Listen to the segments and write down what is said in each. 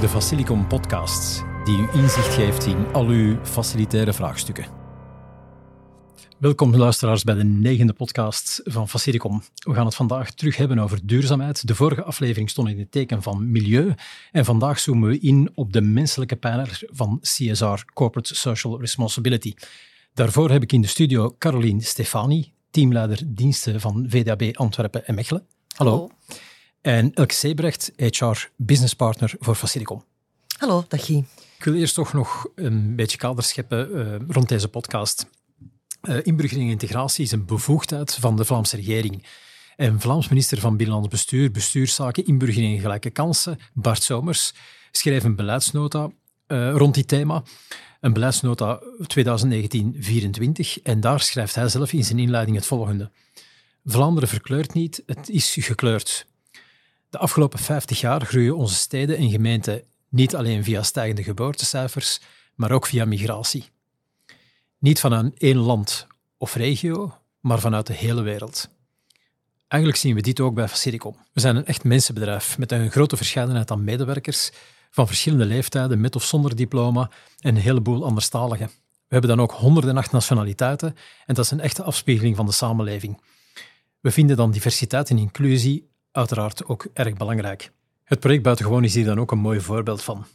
de Facilicom podcast, die u inzicht geeft in al uw facilitaire vraagstukken. Welkom luisteraars bij de negende podcast van Facilicom. We gaan het vandaag terug hebben over duurzaamheid. De vorige aflevering stond in het teken van milieu en vandaag zoomen we in op de menselijke pijler van CSR, Corporate Social Responsibility. Daarvoor heb ik in de studio Caroline Stefani, teamleider diensten van VDAB Antwerpen en Mechelen. Hallo. Hallo. En Elke Sebrecht, HR Business Partner voor Facilicom. Hallo, dag Guy. Ik wil eerst toch nog een beetje kader scheppen uh, rond deze podcast. Uh, inburgering en integratie is een bevoegdheid van de Vlaamse regering. En Vlaams minister van Binnenlands Bestuur, Bestuurszaken, Inburgering en Gelijke Kansen, Bart Somers, schreef een beleidsnota uh, rond dit thema. Een beleidsnota 2019-24. En daar schrijft hij zelf in zijn inleiding het volgende. Vlaanderen verkleurt niet, het is gekleurd. De afgelopen 50 jaar groeien onze steden en gemeenten niet alleen via stijgende geboortecijfers, maar ook via migratie. Niet vanuit één land of regio, maar vanuit de hele wereld. Eigenlijk zien we dit ook bij Facilicom. We zijn een echt mensenbedrijf met een grote verscheidenheid aan medewerkers van verschillende leeftijden, met of zonder diploma en een heleboel anderstaligen. We hebben dan ook 108 nationaliteiten en dat is een echte afspiegeling van de samenleving. We vinden dan diversiteit en inclusie uiteraard ook erg belangrijk. Het project Buitengewoon is hier dan ook een mooi voorbeeld van.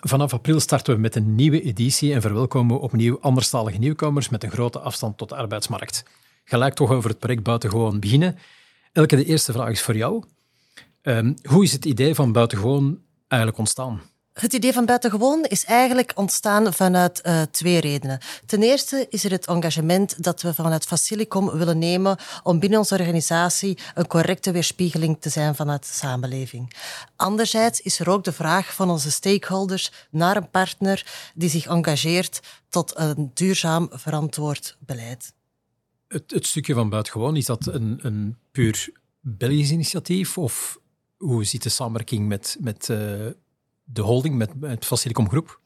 Vanaf april starten we met een nieuwe editie en verwelkomen we opnieuw anderstalige nieuwkomers met een grote afstand tot de arbeidsmarkt. Gelijk toch over het project Buitengewoon beginnen. Elke, de eerste vraag is voor jou. Um, hoe is het idee van Buitengewoon eigenlijk ontstaan? Het idee van buitengewoon is eigenlijk ontstaan vanuit uh, twee redenen. Ten eerste is er het engagement dat we vanuit Facilicom willen nemen om binnen onze organisatie een correcte weerspiegeling te zijn vanuit de samenleving. Anderzijds is er ook de vraag van onze stakeholders naar een partner die zich engageert tot een duurzaam verantwoord beleid. Het, het stukje van buitengewoon, is dat een, een puur Belgisch initiatief of hoe ziet de samenwerking met, met uh, de holding, met het Facilicom Groep?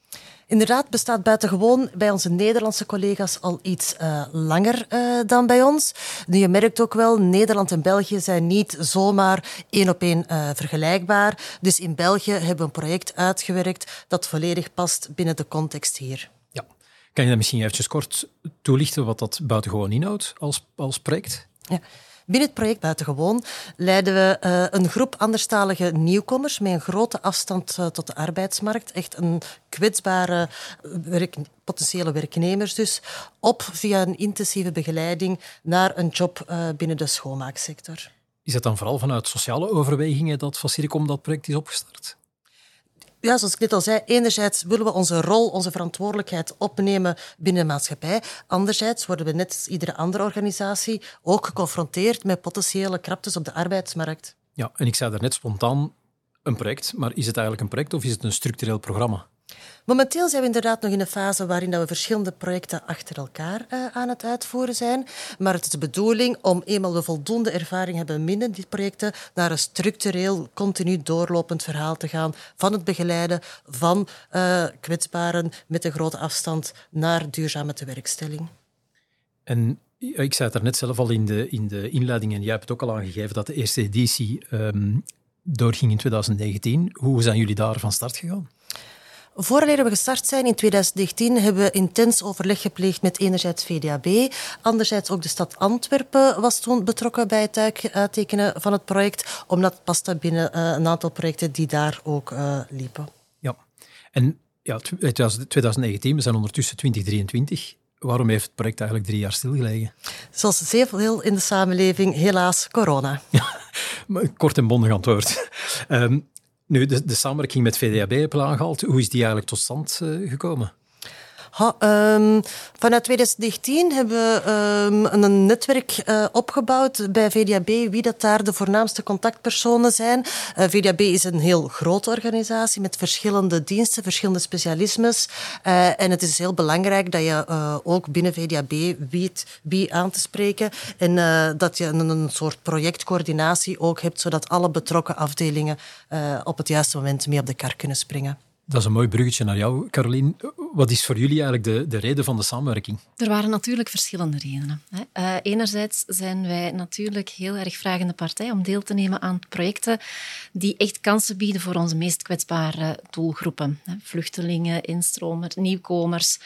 Inderdaad, bestaat buitengewoon bij onze Nederlandse collega's al iets uh, langer uh, dan bij ons. Nu, je merkt ook wel, Nederland en België zijn niet zomaar één op één uh, vergelijkbaar. Dus in België hebben we een project uitgewerkt dat volledig past binnen de context hier. Ja. Kan je dat misschien eventjes kort toelichten wat dat buitengewoon inhoudt als, als project? Ja. Binnen het project Buitengewoon leiden we uh, een groep anderstalige nieuwkomers met een grote afstand uh, tot de arbeidsmarkt, echt een kwetsbare werk, potentiële werknemers dus, op via een intensieve begeleiding naar een job binnen de schoonmaaksector. Is het dan vooral vanuit sociale overwegingen dat Facilicom dat project is opgestart? Ja, zoals ik net al zei, enerzijds willen we onze rol, onze verantwoordelijkheid opnemen binnen de maatschappij. Anderzijds worden we net als iedere andere organisatie ook geconfronteerd met potentiële kraptes op de arbeidsmarkt. Ja, en ik zei daarnet spontaan een project, maar is het eigenlijk een project of is het een structureel programma? Momenteel zijn we inderdaad nog in een fase waarin we verschillende projecten achter elkaar uh, aan het uitvoeren zijn. Maar het is de bedoeling om eenmaal we voldoende ervaring hebben binnen die projecten naar een structureel, continu doorlopend verhaal te gaan van het begeleiden van uh, kwetsbaren met een grote afstand naar duurzame tewerkstelling. En ik zei het er net zelf al in de, in de inleiding en jij hebt het ook al aangegeven dat de eerste editie um, doorging in 2019. Hoe zijn jullie daar van start gegaan? Voordat we gestart zijn in 2019 hebben we intens overleg gepleegd met enerzijds VDAB, anderzijds ook de stad Antwerpen was toen betrokken bij het uittekenen van het project, omdat het paste binnen uh, een aantal projecten die daar ook uh, liepen. Ja, en ja, 2019, we zijn ondertussen 2023. Waarom heeft het project eigenlijk drie jaar stilgelegen? Zoals zeer veel in de samenleving, helaas corona. Ja, kort en bondig antwoord. Um, nu, de, de samenwerking met VDAB heb je aangehaald. Hoe is die eigenlijk tot stand uh, gekomen? Ha, um, vanuit 2019 hebben we um, een netwerk uh, opgebouwd bij VDAB, wie dat daar de voornaamste contactpersonen zijn. Uh, VDAB is een heel grote organisatie met verschillende diensten, verschillende specialismes. Uh, en het is heel belangrijk dat je ook binnen VDAB weet wie aan te spreken en dat je een, een, soort projectcoördinatie ook hebt, zodat alle betrokken afdelingen op het juiste moment mee op de kar kunnen springen. Dat is een mooi bruggetje naar jou, Carolien. Wat is voor jullie eigenlijk de, de reden van de samenwerking? Er waren natuurlijk verschillende redenen. Uh, enerzijds zijn wij natuurlijk heel erg vragende partij om deel te nemen aan projecten die echt kansen bieden voor onze meest kwetsbare doelgroepen. Vluchtelingen, instromers, nieuwkomers,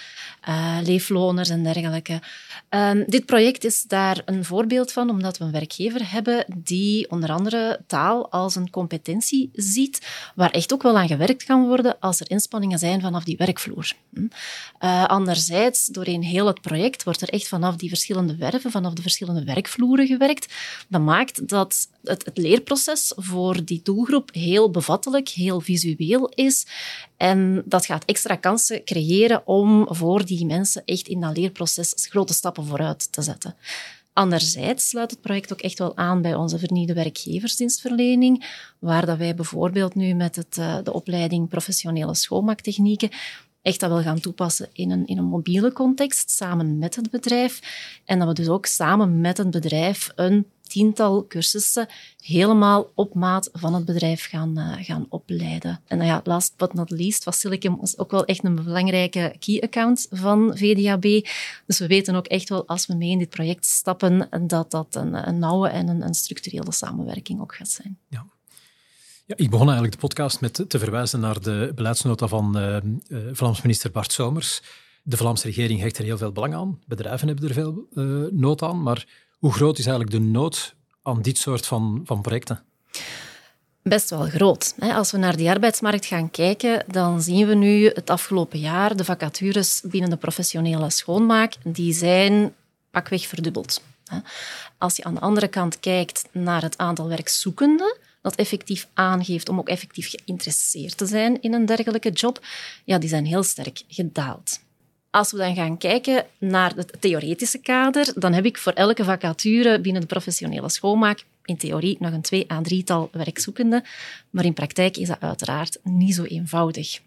uh, leefloners en dergelijke. Uh, dit project is daar een voorbeeld van, omdat we een werkgever hebben die onder andere taal als een competentie ziet, waar echt ook wel aan gewerkt kan worden er inspanningen zijn vanaf die werkvloer. Uh, anderzijds, doorheen heel het project wordt er echt vanaf die verschillende werven, vanaf de verschillende werkvloeren gewerkt. Dat maakt dat het, het leerproces voor die doelgroep heel bevattelijk, heel visueel is. En dat gaat extra kansen creëren om voor die mensen echt in dat leerproces grote stappen vooruit te zetten. Anderzijds sluit het project ook echt wel aan bij onze vernieuwde werkgeversdienstverlening, waar dat wij bijvoorbeeld nu met het, uh, de opleiding professionele schoonmaaktechnieken echt dat wil gaan toepassen in een, in een mobiele context, samen met het bedrijf. En dat we dus ook samen met het bedrijf een tiental cursussen helemaal op maat van het bedrijf gaan, uh, gaan opleiden. En nou ja, last but not least, Facilicum is ook wel echt een belangrijke key account van VDAB. Dus we weten ook echt wel, als we mee in dit project stappen, dat dat een, een nauwe en een, een structurele samenwerking ook gaat zijn. Ja. Ja, ik begon eigenlijk de podcast met te verwijzen naar de beleidsnota van uh, uh, Vlaams minister Bart Somers. De Vlaamse regering hecht er heel veel belang aan. Bedrijven hebben er veel uh, nood aan. Maar hoe groot is eigenlijk de nood aan dit soort van, van projecten? Best wel groot. Als we naar die arbeidsmarkt gaan kijken, dan zien we nu het afgelopen jaar de vacatures binnen de professionele schoonmaak, die zijn pakweg verdubbeld. Als je aan de andere kant kijkt naar het aantal werkzoekenden, dat effectief aangeeft om ook effectief geïnteresseerd te zijn in een dergelijke job, ja, die zijn heel sterk gedaald. Als we dan gaan kijken naar het theoretische kader, dan heb ik voor elke vacature binnen de professionele schoonmaak in theorie nog een twee à drietal werkzoekenden, maar in praktijk is dat uiteraard niet zo eenvoudig.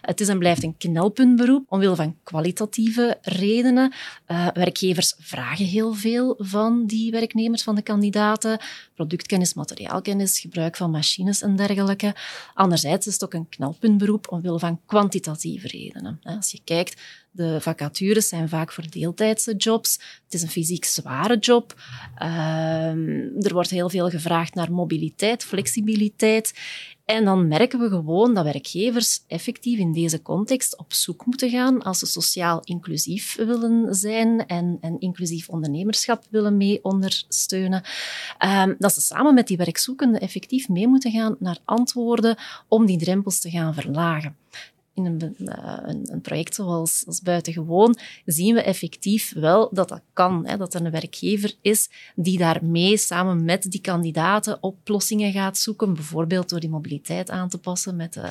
Het is en blijft een knelpuntberoep omwille van kwalitatieve redenen. Uh, werkgevers vragen heel veel van die werknemers, van de kandidaten. Productkennis, materiaalkennis, gebruik van machines en dergelijke. Anderzijds is het ook een knelpuntberoep omwille van kwantitatieve redenen. Als je kijkt de vacatures zijn vaak voor deeltijdse jobs. Het is een fysiek zware job. Uh, er wordt heel veel gevraagd naar mobiliteit, flexibiliteit. En dan merken we gewoon dat werkgevers effectief in deze context op zoek moeten gaan als ze sociaal inclusief willen zijn en, en inclusief ondernemerschap willen mee ondersteunen. Um, dat ze samen met die werkzoekenden effectief mee moeten gaan naar antwoorden om die drempels te gaan verlagen in een, uh, een, een, project zoals als Buitengewoon zien we effectief wel dat dat kan. Hè, dat er een werkgever is die daarmee samen met die kandidaten oplossingen gaat zoeken. Bijvoorbeeld door die mobiliteit aan te passen met uh,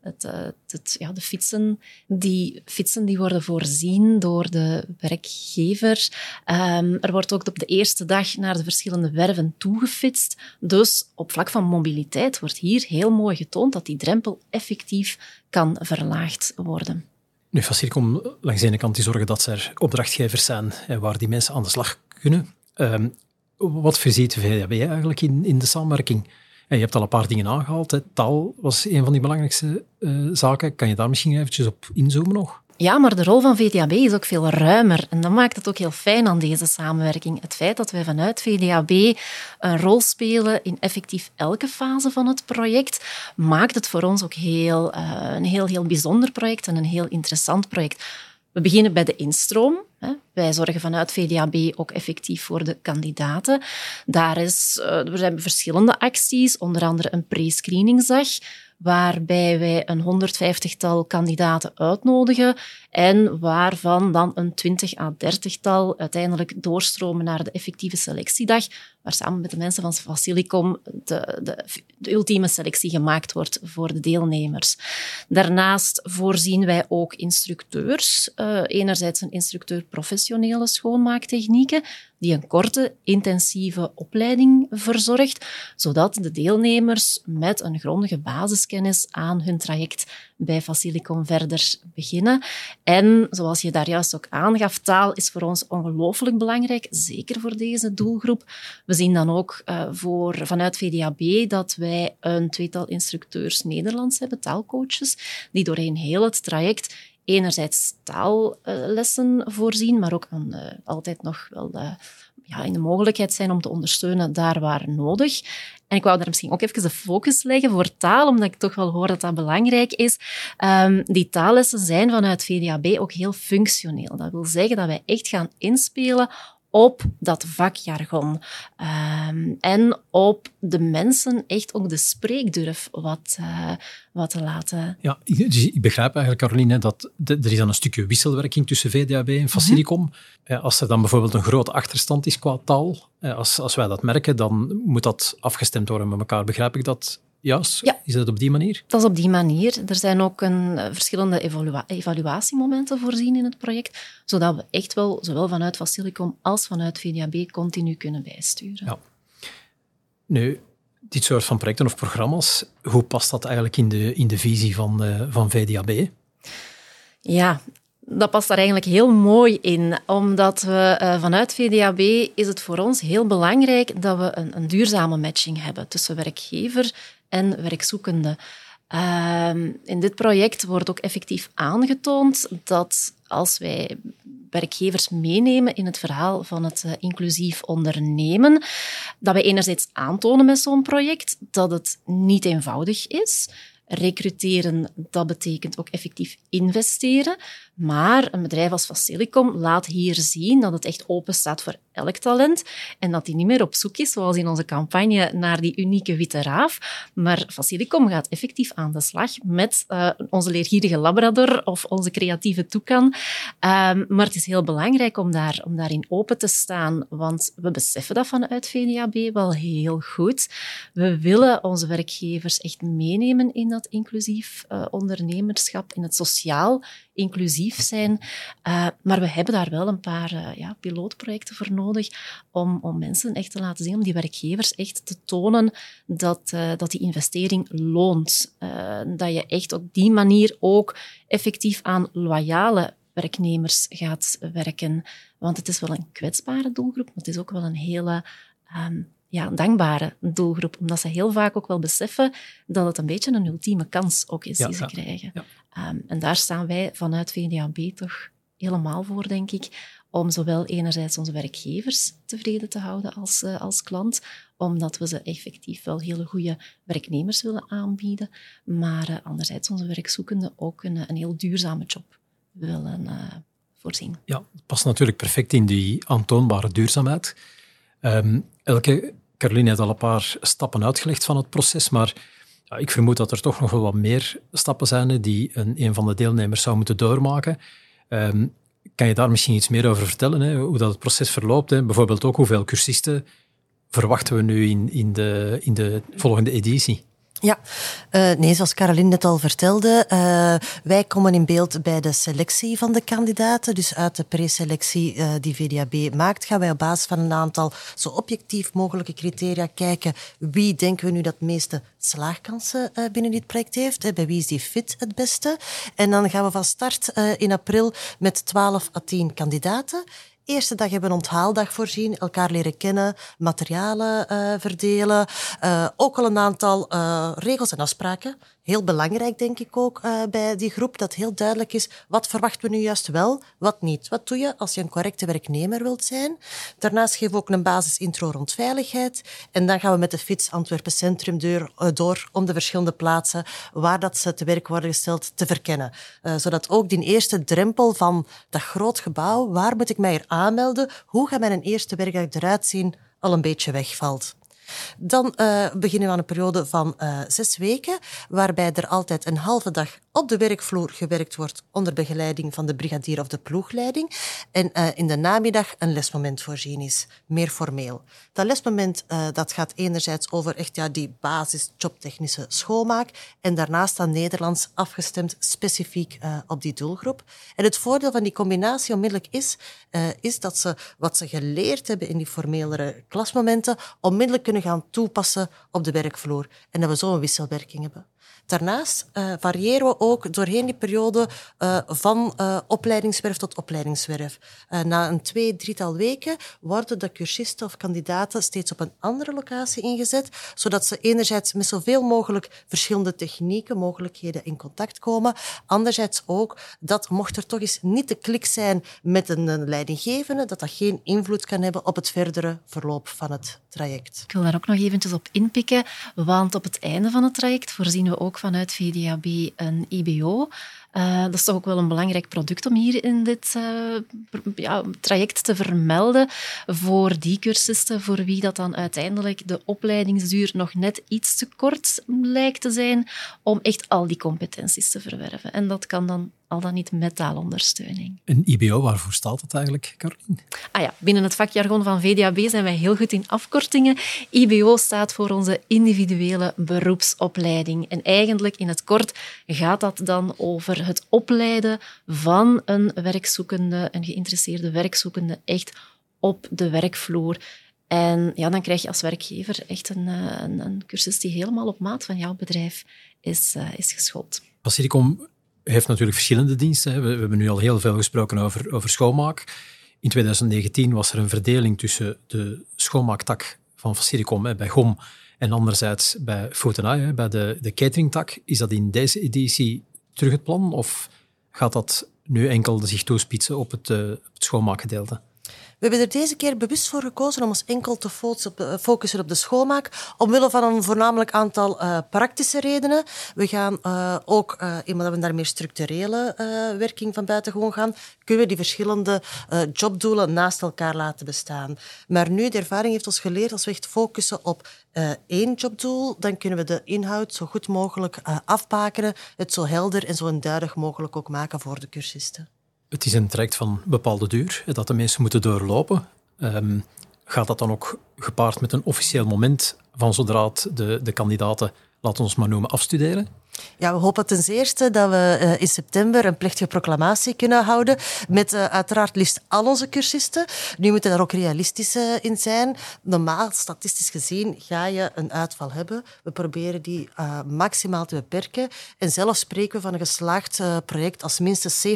het, uh, het, ja, de fietsen. Die fietsen die worden voorzien door de werkgever. Um, er wordt ook op de eerste dag naar de verschillende werven toegefitst. Dus op vlak van mobiliteit wordt hier heel mooi getoond dat die drempel effectief kan verlaagd worden. Nu, Facilcom langs de ene kant die zorgen dat er opdrachtgevers zijn waar die mensen aan de slag kunnen. Um, wat voorziet VDB eigenlijk in, in de samenwerking? En je hebt al een paar dingen aangehaald. Hè. Taal was een van die belangrijkste uh, zaken. Kan je daar misschien eventjes op inzoomen nog? Ja, maar de rol van VDAB is ook veel ruimer. En dat maakt het ook heel fijn aan deze samenwerking. Het feit dat wij vanuit VDAB een rol spelen in effectief elke fase van het project, maakt het voor ons ook heel, uh, een heel, heel bijzonder project en een heel interessant project. We beginnen bij de instroom. Wij zorgen vanuit VDAB ook effectief voor de kandidaten. Daar is, uh, er zijn verschillende acties, onder andere een pre-screeningsdag waarbij wij een 150-tal kandidaten uitnodigen en waarvan dan een 20 à 30-tal uiteindelijk doorstromen naar de effectieve selectiedag, waar samen met de mensen van Facilicom de, de, de ultieme selectie gemaakt wordt voor de deelnemers. Daarnaast voorzien wij ook instructeurs. Uh, enerzijds een instructeur professionele schoonmaaktechnieken, die een korte, intensieve opleiding verzorgt, zodat de deelnemers met een grondige basiskennis aan hun traject bij Facilicom verder beginnen. En zoals je daar juist ook aangaf, taal is voor ons ongelooflijk belangrijk, zeker voor deze doelgroep. We zien dan ook uh, voor, vanuit VDAB dat wij een tweetal instructeurs Nederlands hebben, taalcoaches, die doorheen heel het traject enerzijds taallessen voorzien, maar ook aan, uh, altijd nog wel ja, in de mogelijkheid zijn om te ondersteunen daar waar nodig. En ik wou daar misschien ook even de focus leggen voor taal, omdat ik toch wel hoor dat dat belangrijk is. Um, die taallessen zijn vanuit VDAB ook heel functioneel. Dat wil zeggen dat wij echt gaan inspelen op dat vakjargon. Um, en op de mensen echt ook de spreekdurf wat, uh, wat te laten. Ja, dus ik begrijp eigenlijk, Caroline, dat de, er is dan een stukje wisselwerking tussen VDAB en Facilicom. Mm -hmm. Als er dan bijvoorbeeld een grote achterstand is qua taal, als, als wij dat merken, dan moet dat afgestemd worden met elkaar. Begrijp ik dat juist? Ja. Is dat op die manier? Dat is op die manier. Er zijn ook een, uh, verschillende evalua evaluatiemomenten voorzien in het project, zodat we echt wel, zowel vanuit Facilicom als vanuit VDAB, continu kunnen bijsturen. Ja. Nu, dit soort van projecten of programma's, hoe past dat eigenlijk in de, in de visie van, uh, van VDAB? Ja, dat past daar eigenlijk heel mooi in, omdat we uh, vanuit VDAB is het voor ons heel belangrijk dat we een, een duurzame matching hebben tussen werkgever en werkzoekende. Uh, in dit project wordt ook effectief aangetoond dat als wij werkgevers meenemen in het verhaal van het uh, inclusief ondernemen, dat wij enerzijds aantonen met zo'n project dat het niet eenvoudig is. Recruteren, dat betekent ook effectief investeren. Maar een bedrijf als Facilicom laat hier zien dat het echt open staat voor elk talent en dat die niet meer op zoek is, zoals in onze campagne, naar die unieke witte raaf. Maar Facilicom gaat effectief aan de slag met uh, onze leergierige labrador of onze creatieve toekan. Um, maar het is heel belangrijk om, daar, om daarin open te staan, want we beseffen dat vanuit VDAB wel heel goed. We willen onze werkgevers echt meenemen in dat inclusief uh, ondernemerschap, in het sociaal inclusief zijn. Uh, maar we hebben daar wel een paar uh, ja, pilootprojecten voor nodig om, om mensen echt te laten zien, om die werkgevers echt te tonen dat, uh, dat die investering loont. dat je echt op die manier ook effectief aan loyale werknemers gaat werken. Want het is wel een kwetsbare doelgroep, maar het is ook wel een hele um, ja, een dankbare doelgroep. Omdat ze heel vaak ook wel beseffen dat het een beetje een ultieme kans ook is ja, die ze ja, krijgen. Ja. Um, en daar staan wij vanuit VDAB toch helemaal voor, denk ik. Om zowel enerzijds onze werkgevers tevreden te houden als, uh, als klant, omdat we ze effectief wel hele goede werknemers willen aanbieden, maar uh, anderzijds onze werkzoekenden ook een, een heel duurzame job willen uh, voorzien. Ja, het past natuurlijk perfect in die aantoonbare duurzaamheid. Um, elke Caroline heeft al een paar stappen uitgelegd van het proces, maar ik vermoed dat er toch nog wel wat meer stappen zijn die een, een van de deelnemers zou moeten doormaken. Um, kan je daar misschien iets meer over vertellen, hè? hoe dat het proces verloopt? Hè? Bijvoorbeeld ook hoeveel cursisten verwachten we nu in, in, de, in de volgende editie? Ja, uh, nee, zoals Caroline net al vertelde, uh, wij komen in beeld bij de selectie van de kandidaten. Dus uit de preselectie uh, die VDAB maakt, gaan wij op basis van een aantal zo objectief mogelijke criteria kijken wie denken we nu dat meeste slaagkansen binnen dit project heeft. Bij wie is die fit het beste? En dan gaan we van start in april met 12 à 10 kandidaten. Eerste dag hebben we een onthaaldag voorzien, elkaar leren kennen, materialen uh, verdelen. Uh, ook al een aantal uh, regels en afspraken heel belangrijk, denk ik ook, bij die groep, dat heel duidelijk is wat verwachten we nu juist wel, wat niet. Wat doe je als je een correcte werknemer wilt zijn? Daarnaast geven we ook een basisintro rond veiligheid. En dan gaan we met de FITS Antwerpen Centrum door, om de verschillende plaatsen waar dat ze te werk worden gesteld te verkennen. Zodat ook die eerste drempel van dat groot gebouw, waar moet ik mij hier aanmelden? Hoe gaat mijn eerste werkdag eruit zien? al een beetje wegvalt. Dan uh, beginnen we aan een periode van uh, zes weken, waarbij er altijd een halve dag op de werkvloer gewerkt wordt onder begeleiding van de brigadier of de ploegleiding. En uh, in de namiddag een lesmoment voorzien is, meer formeel. Dat lesmoment dat gaat enerzijds over echt ja, die basis jobtechnische schoolmaak en daarnaast aan Nederlands afgestemd specifiek op die doelgroep. En het voordeel van die combinatie onmiddellijk is, is dat ze wat ze geleerd hebben in die formelere klasmomenten onmiddellijk kunnen gaan toepassen op de werkvloer. En dat we zo een wisselwerking hebben. Daarnaast uh, variëren we ook doorheen die periode uh, van uh, opleidingswerf tot opleidingswerf. na een twee, drietal weken worden de cursisten of kandidaten steeds op een andere locatie ingezet, zodat ze enerzijds met zoveel mogelijk verschillende technieken, mogelijkheden in contact komen. Anderzijds ook dat mocht er toch eens niet de klik zijn met een leidinggevende, dat dat geen invloed kan hebben op het verdere verloop van het traject. Ik wil daar ook nog eventjes op inpikken, want op het einde van het traject voorzien we ook vanuit VDAB een IBO. Uh, dat is toch ook wel een belangrijk product om hier in dit ja, traject te vermelden voor die cursisten voor wie dat dan uiteindelijk de opleidingsduur nog net iets te kort lijkt te zijn om echt al die competenties te verwerven. En dat kan dan al dan niet met taalondersteuning. Een IBO, waarvoor staat dat eigenlijk, Caroline? Ah ja, binnen het vakjargon van VDAB zijn wij heel goed in afkortingen. IBO staat voor onze individuele beroepsopleiding. En eigenlijk in het kort gaat dat dan over het opleiden van een werkzoekende, een geïnteresseerde werkzoekende, echt op de werkvloer. En ja, dan krijg je als werkgever echt een, eh, een, een cursus die helemaal op maat van jouw bedrijf is, uh, is geschoold. Heeft natuurlijk verschillende diensten. We, hebben nu al heel veel gesproken over, over schoonmaak. In 2019 was er een verdeling tussen de schoonmaaktak van Faciricom bij GOM en anderzijds bij Fotenay, bij de, de cateringtak. Is dat in deze editie terug het plan of gaat dat nu enkel zich toespitsen op het, uh, het schoonmaakgedeelte? We hebben er deze keer bewust voor gekozen om ons enkel te focussen op de schoonmaak, omwille van een voornamelijk aantal uh, praktische redenen. We gaan uh, ook, uh, omdat we daar meer structurele werking van buiten gewoon gaan, kunnen we die verschillende jobdoelen naast elkaar laten bestaan. Maar nu, de ervaring heeft ons geleerd, als we echt focussen op één jobdoel, dan kunnen we de inhoud zo goed mogelijk afbakenen, het zo helder en zo duidelijk mogelijk ook maken voor de cursisten. Het is een traject van bepaalde duur dat de mensen moeten doorlopen. Um, gaat dat dan ook gepaard met een officieel moment van zodra de, de kandidaten, laten we ons maar noemen, afstuderen? Ja, we hopen ten zeerste dat we uh, in september een plechtige proclamatie kunnen houden met uh, uiteraard liefst al onze cursisten. Nu moeten daar ook realistisch uh, in zijn. Normaal, statistisch gezien, ga je een uitval hebben. We proberen die maximaal te beperken. En zelf spreken we van een geslaagd project als minstens 70%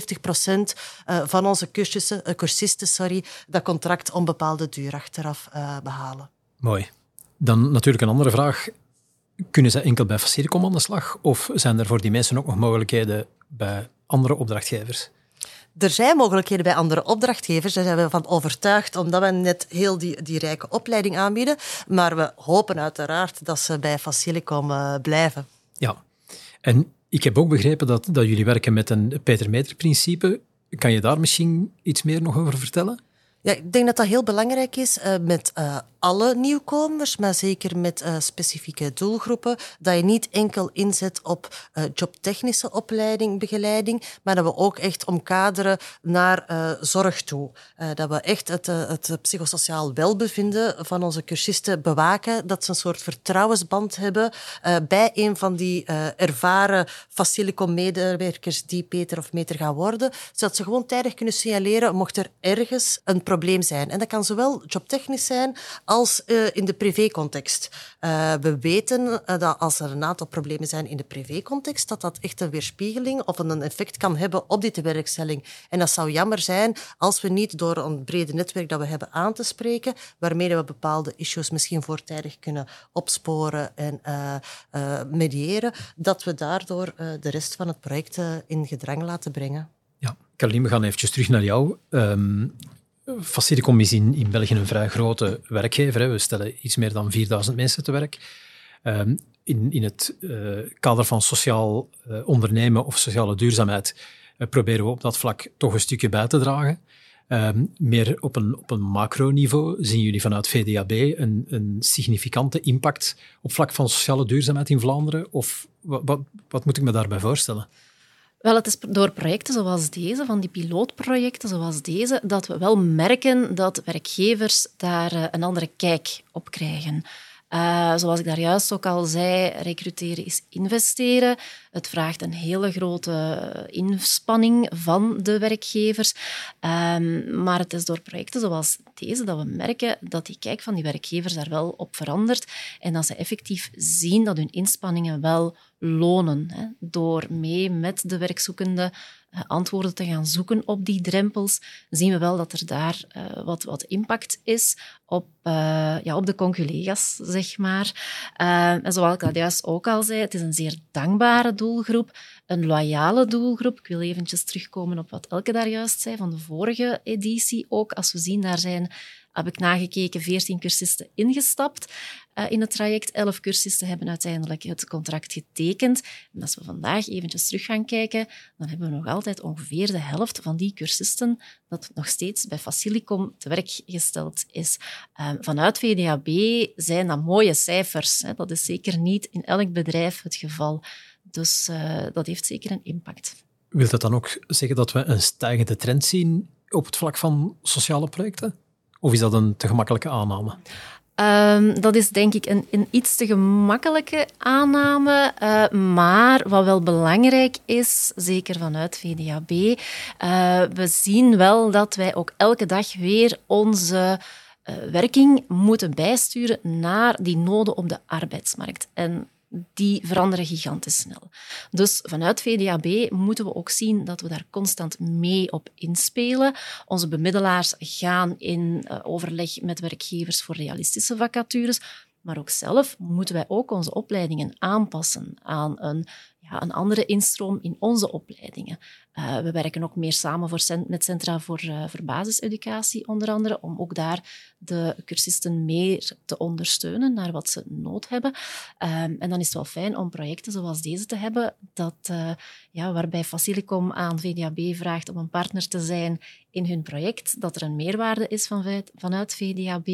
van onze cursisten, cursisten sorry, dat contract onbepaalde duur achteraf behalen. Mooi. Dan natuurlijk een andere vraag. Kunnen ze enkel bij Faciricom aan de slag? Of zijn er voor die mensen ook nog mogelijkheden bij andere opdrachtgevers? Er zijn mogelijkheden bij andere opdrachtgevers, daar zijn we van overtuigd, omdat we net heel die, die rijke opleiding aanbieden. Maar we hopen uiteraard dat ze bij Facilicom uh, blijven. Ja, en ik heb ook begrepen dat, dat jullie werken met een Peter-Meter-principe. Kan je daar misschien iets meer nog over vertellen? Ja, ik denk dat dat heel belangrijk is uh, met uh, alle nieuwkomers, maar zeker met uh, specifieke doelgroepen. Dat je niet enkel inzet op jobtechnische opleiding, begeleiding, maar dat we ook echt omkaderen naar zorg toe. dat we echt het, het psychosociaal welbevinden van onze cursisten bewaken. Dat ze een soort vertrouwensband hebben bij een van die ervaren Facilicom-medewerkers die Peter of Meter gaan worden, zodat ze gewoon tijdig kunnen signaleren mocht er ergens een probleem zijn. En dat kan zowel jobtechnisch zijn als uh, in de privécontext. Uh, we weten uh, dat als er een aantal problemen zijn in de privécontext, dat dat echt een weerspiegeling of een effect kan hebben op die tewerkstelling. En dat zou jammer zijn als we niet door een brede netwerk dat we hebben aan te spreken, waarmee we bepaalde issues misschien voortijdig kunnen opsporen en mediëren, dat we daardoor de rest van het project in gedrang laten brengen. Ja, Caroline, we gaan eventjes terug naar jou. Um, Facility is in, in België een vrij grote werkgever. Hè. We stellen iets meer dan 4000 mensen te werk. Um, in, in het uh, kader van sociaal uh, ondernemen of sociale duurzaamheid uh, proberen we op dat vlak toch een stukje bij te dragen. Ehm, meer op een, op een macroniveau zien jullie vanuit VDAB een, een significante impact op vlak van sociale duurzaamheid in Vlaanderen? Of wat, wat, wat moet ik me daarbij voorstellen? Wel, het is door projecten zoals deze, van die pilootprojecten zoals deze, dat we wel merken dat werkgevers daar eh, een andere kijk op krijgen. Uh, zoals ik daar juist ook al zei, recruteren is investeren. Het vraagt een hele grote inspanning van de werkgevers. Um, maar het is door projecten zoals deze dat we merken dat die kijk van die werkgevers daar wel op verandert en dat ze effectief zien dat hun inspanningen wel lonen. Hè, door mee met de werkzoekende antwoorden te gaan zoeken op die drempels, zien we wel dat er daar uh, wat, wat impact is op, uh, ja, op de conculega's, zeg maar. en zoals ik dat juist ook al zei, het is een zeer dankbare doelgroep, een loyale doelgroep. Ik wil eventjes terugkomen op wat Elke daar juist zei van de vorige editie ook. Als we zien, daar zijn heb ik nagekeken, 14 cursisten ingestapt uh, in het traject. 11 cursisten hebben uiteindelijk het contract getekend. En als we vandaag eventjes terug gaan kijken, dan hebben we nog altijd ongeveer de helft van die cursisten dat nog steeds bij Facilicom te werk gesteld is. Uh, vanuit VDAB zijn dat mooie cijfers. Dat is zeker niet in elk bedrijf het geval. Dus uh, dat heeft zeker een impact. Wilt dat dan ook zeggen dat we een stijgende trend zien op het vlak van sociale projecten? Of is dat een te gemakkelijke aanname? Um, dat is denk ik een, een iets te gemakkelijke aanname. Uh, maar wat wel belangrijk is, zeker vanuit VDAB, uh, eh, we zien wel dat wij ook elke dag weer onze uh, werking moeten bijsturen naar die noden op de arbeidsmarkt. En die veranderen gigantisch snel. Dus vanuit VDAB moeten we ook zien dat we daar constant mee op inspelen. Onze bemiddelaars gaan in uh, overleg met werkgevers voor realistische vacatures, maar ook zelf moeten wij ook onze opleidingen aanpassen aan een ja, een andere instroom in onze opleidingen. Uh, we werken ook meer samen voor met Centra voor, uh, voor Basiseducatie, onder andere, om ook daar de cursisten meer te ondersteunen naar wat ze nood hebben. Uh, en dan is het wel fijn om projecten zoals deze te hebben, dat, eh, ja, waarbij Facilicom aan VDAB vraagt om een partner te zijn in hun project, dat er een meerwaarde is van, vanuit VDAB,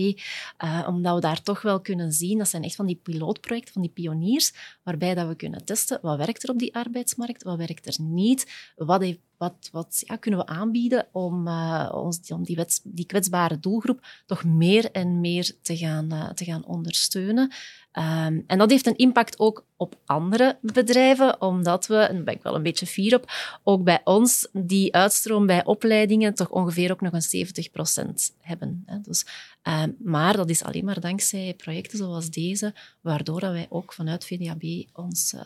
omdat we daar toch wel kunnen zien, dat zijn echt van die pilootprojecten, van die pioniers, waarbij dat we kunnen testen wat werkt er op die arbeidsmarkt, wat werkt er niet, wat heeft wat, wat ja, kunnen we aanbieden om, uh, ons, om die, wets, die kwetsbare doelgroep toch meer en meer te gaan, uh, te gaan ondersteunen. Um, en dat heeft een impact ook op andere bedrijven, omdat we, en daar ben ik wel een beetje fier op, ook bij ons die uitstroom bij opleidingen toch ongeveer ook nog een 70% hebben. Hè. Dus, um, maar dat is alleen maar dankzij projecten zoals deze, waardoor dat wij ook vanuit VDAB ons uh,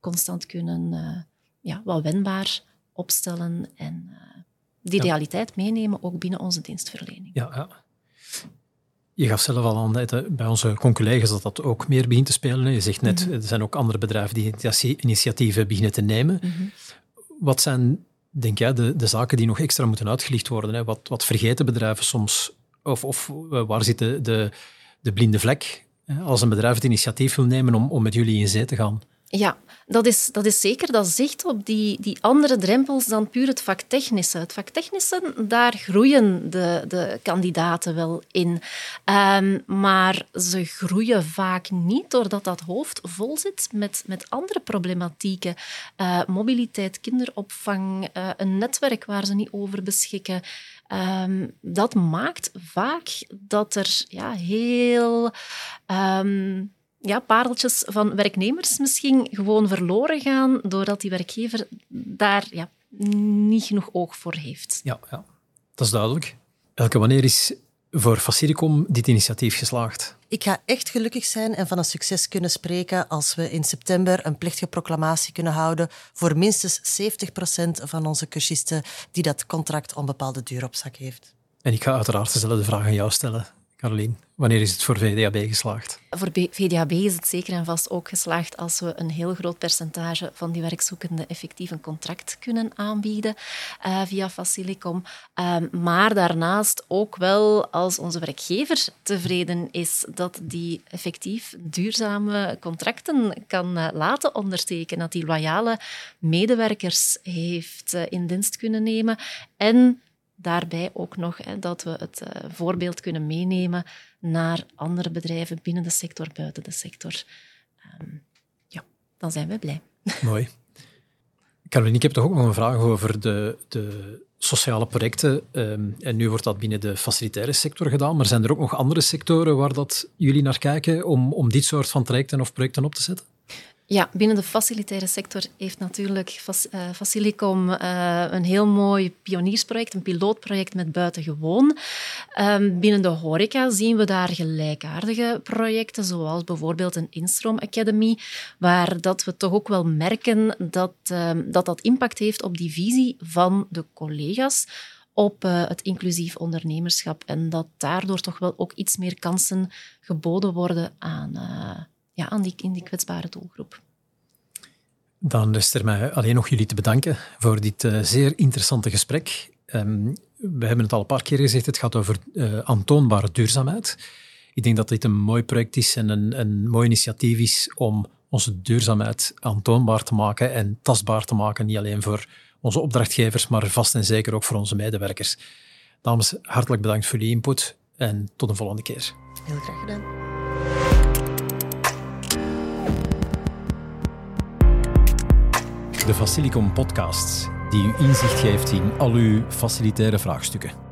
constant kunnen, ja, wel wendbaar opstellen en uh, die realiteit meenemen, ook binnen onze dienstverlening. Ja, ja. Je gaf zelf al aan bij onze conculega's dat dat ook meer begint te spelen. Je zegt net, mhm. er zijn ook andere bedrijven die initiatieven beginnen te nemen. Mhm. Wat zijn, denk jij, de, de zaken die nog extra moeten uitgelicht worden? Hè? Wat, wat vergeten bedrijven soms? Of, of eh, waar zit de, de, de blinde vlek als een bedrijf het initiatief wil nemen om, om met jullie in zee te gaan? Ja, dat is, dat is zeker. Dat zicht op die, die andere drempels dan puur het vaktechnische. Het vaktechnische, daar groeien de, de kandidaten wel in. Um, maar ze groeien vaak niet doordat dat hoofd vol zit met, met andere problematieken. Uh, mobiliteit, kinderopvang, uh, een netwerk waar ze niet over beschikken. Um, dat maakt vaak dat er ja, heel... Um, ja, pareltjes van werknemers misschien gewoon verloren gaan doordat die werkgever daar ja, niet genoeg oog voor heeft. Ja, ja, dat is duidelijk. Elke, wanneer is voor Faciricom dit initiatief geslaagd? Ik ga echt gelukkig zijn en van een succes kunnen spreken als we in september een plechtige proclamatie kunnen houden voor minstens 70% van onze cursisten die dat contract onbepaalde duur op zak heeft. En ik ga uiteraard dezelfde vraag aan jou stellen. Carolien, wanneer is het voor VDAB geslaagd? Voor VDAB is het zeker en vast ook geslaagd als we een heel groot percentage van die werkzoekenden effectief een contract kunnen aanbieden uh, via Facilicom. Uh, maar daarnaast ook wel als onze werkgever tevreden is dat die effectief duurzame contracten kan uh, laten ondertekenen, dat die loyale medewerkers heeft eh, in dienst kunnen nemen en daarbij ook nog hè, dat we het uh, voorbeeld kunnen meenemen naar andere bedrijven binnen de sector, buiten de sector. Um, ja, dan zijn we blij. Mooi. Caroline, ik heb toch ook nog een vraag over de, de sociale projecten. Um, en nu wordt dat binnen de facilitaire sector gedaan, maar zijn er ook nog andere sectoren waar dat jullie naar kijken om, om dit soort van trajecten of projecten op te zetten? Ja, binnen de facilitaire sector heeft natuurlijk uh, Facilicom uh, een heel mooi pioniersproject, een pilootproject met buitengewoon. Um, binnen de horeca zien we daar gelijkaardige projecten, zoals bijvoorbeeld een Instroom Academy, waar dat we toch ook wel merken dat, um, dat dat impact heeft op die visie van de collega's op uh, het inclusief ondernemerschap en dat daardoor toch wel ook iets meer kansen geboden worden aan ja, aan die, in die kwetsbare doelgroep. Dan rest er mij alleen nog jullie te bedanken voor dit uh, zeer interessante gesprek. Um, we hebben het al een paar keer gezegd, het gaat over uh, aantoonbare duurzaamheid. Ik denk dat dit een mooi project is en een, een mooi initiatief is om onze duurzaamheid aantoonbaar te maken en tastbaar te maken, niet alleen voor onze opdrachtgevers, maar vast en zeker ook voor onze medewerkers. Dames, hartelijk bedankt voor jullie input en tot een volgende keer. Heel graag gedaan. De Facilicom Podcasts, die u inzicht geeft in al uw facilitaire vraagstukken.